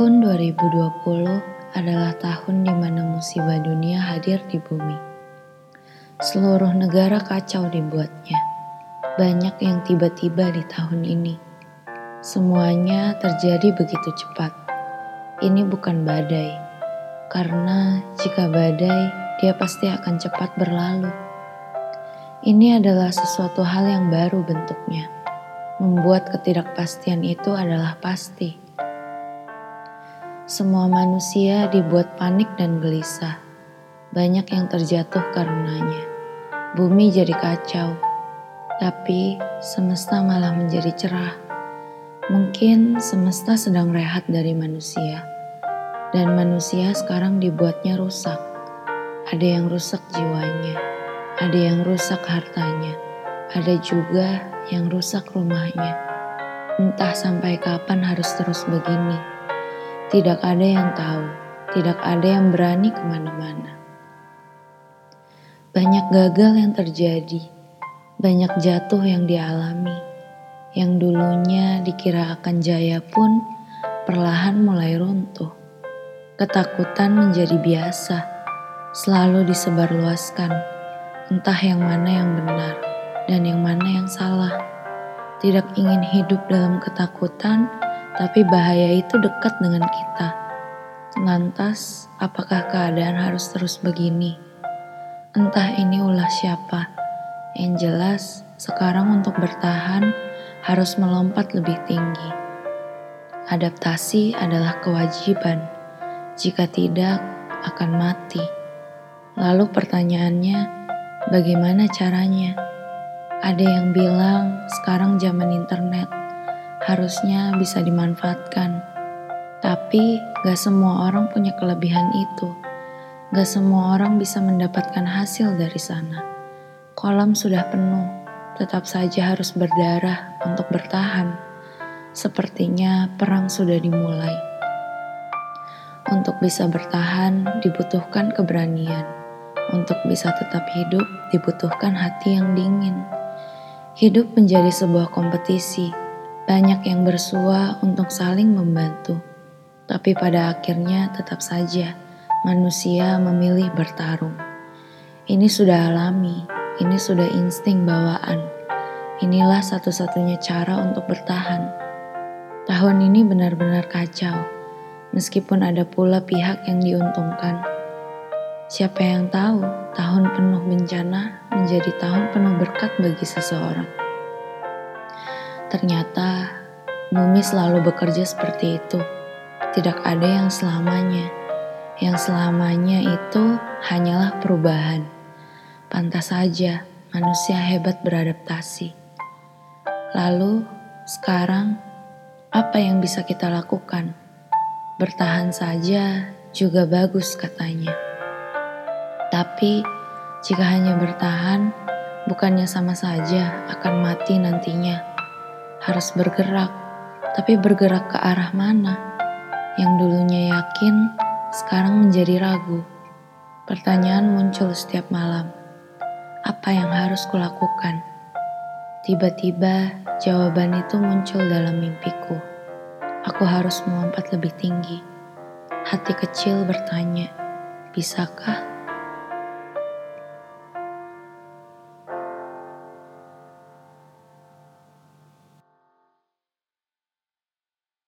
Tahun 2020 adalah tahun di mana musibah dunia hadir di bumi. Seluruh negara kacau dibuatnya. Banyak yang tiba-tiba di tahun ini. Semuanya terjadi begitu cepat. Ini bukan badai, karena jika badai, dia pasti akan cepat berlalu. Ini adalah sesuatu hal yang baru bentuknya. Membuat ketidakpastian itu adalah pasti semua manusia dibuat panik dan gelisah. Banyak yang terjatuh karenanya. Bumi jadi kacau, tapi semesta malah menjadi cerah. Mungkin semesta sedang rehat dari manusia, dan manusia sekarang dibuatnya rusak. Ada yang rusak jiwanya, ada yang rusak hartanya, ada juga yang rusak rumahnya. Entah sampai kapan harus terus begini. Tidak ada yang tahu, tidak ada yang berani ke mana-mana. Banyak gagal yang terjadi, banyak jatuh yang dialami, yang dulunya dikira akan jaya pun perlahan mulai runtuh. Ketakutan menjadi biasa, selalu disebarluaskan, entah yang mana yang benar dan yang mana yang salah. Tidak ingin hidup dalam ketakutan tapi bahaya itu dekat dengan kita. Lantas, apakah keadaan harus terus begini? Entah ini ulah siapa. Yang jelas, sekarang untuk bertahan harus melompat lebih tinggi. Adaptasi adalah kewajiban. Jika tidak, akan mati. Lalu pertanyaannya, bagaimana caranya? Ada yang bilang sekarang zaman internet harusnya bisa dimanfaatkan. Tapi gak semua orang punya kelebihan itu. Gak semua orang bisa mendapatkan hasil dari sana. Kolam sudah penuh, tetap saja harus berdarah untuk bertahan. Sepertinya perang sudah dimulai. Untuk bisa bertahan dibutuhkan keberanian. Untuk bisa tetap hidup dibutuhkan hati yang dingin. Hidup menjadi sebuah kompetisi banyak yang bersua untuk saling membantu, tapi pada akhirnya tetap saja manusia memilih bertarung. Ini sudah alami, ini sudah insting bawaan. Inilah satu-satunya cara untuk bertahan. Tahun ini benar-benar kacau, meskipun ada pula pihak yang diuntungkan. Siapa yang tahu tahun penuh bencana menjadi tahun penuh berkat bagi seseorang? Ternyata bumi selalu bekerja seperti itu. Tidak ada yang selamanya. Yang selamanya itu hanyalah perubahan. Pantas saja manusia hebat beradaptasi. Lalu, sekarang apa yang bisa kita lakukan? Bertahan saja juga bagus katanya. Tapi jika hanya bertahan, bukannya sama saja akan mati nantinya harus bergerak, tapi bergerak ke arah mana? Yang dulunya yakin, sekarang menjadi ragu. Pertanyaan muncul setiap malam. Apa yang harus kulakukan? Tiba-tiba jawaban itu muncul dalam mimpiku. Aku harus melompat lebih tinggi. Hati kecil bertanya, bisakah?